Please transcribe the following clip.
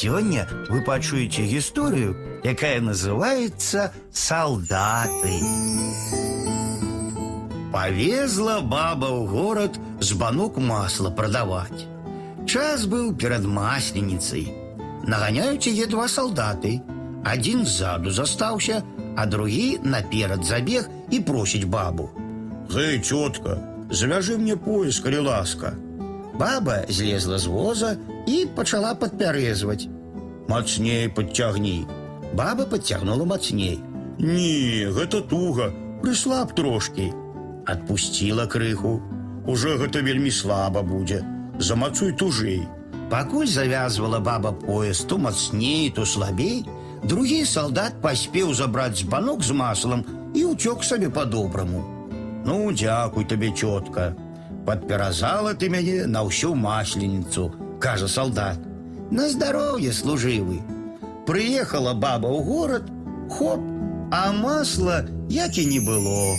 Сёння вы пачуеце гісторыю, якая называецца салдаты. Повезла баба ў горад з банок масла прадаваць. Час быў перад масленіцай. Наганяюць яе два салдаты. Адзін ззаду застаўся, а другі наперад забег і просіць бабу. Гэй, цётка, завяжы мне пояс, калі ласка. Баба злезла з воза і пачала падпярэзваць. Мацней подцягні. Баба подцягнула мацней. Не, гэта туга, прыслаб трошкі. Адпусціла крыху. Уже гэта вельмі слаба будзе. Замацуй тужэй. Пакуль завязвала баба пояс то мацней, то слабей, другі салдат паспеў забраць збанок з маслам і ўцёк сабе по-добраму. Ну, дзякуй табе, цётка. Падпяразала ты мяне на ўсю масленіцу, кажа салдат. На здароўе служывы. Прыехала баба ў горад, хоп, а масла як і не было.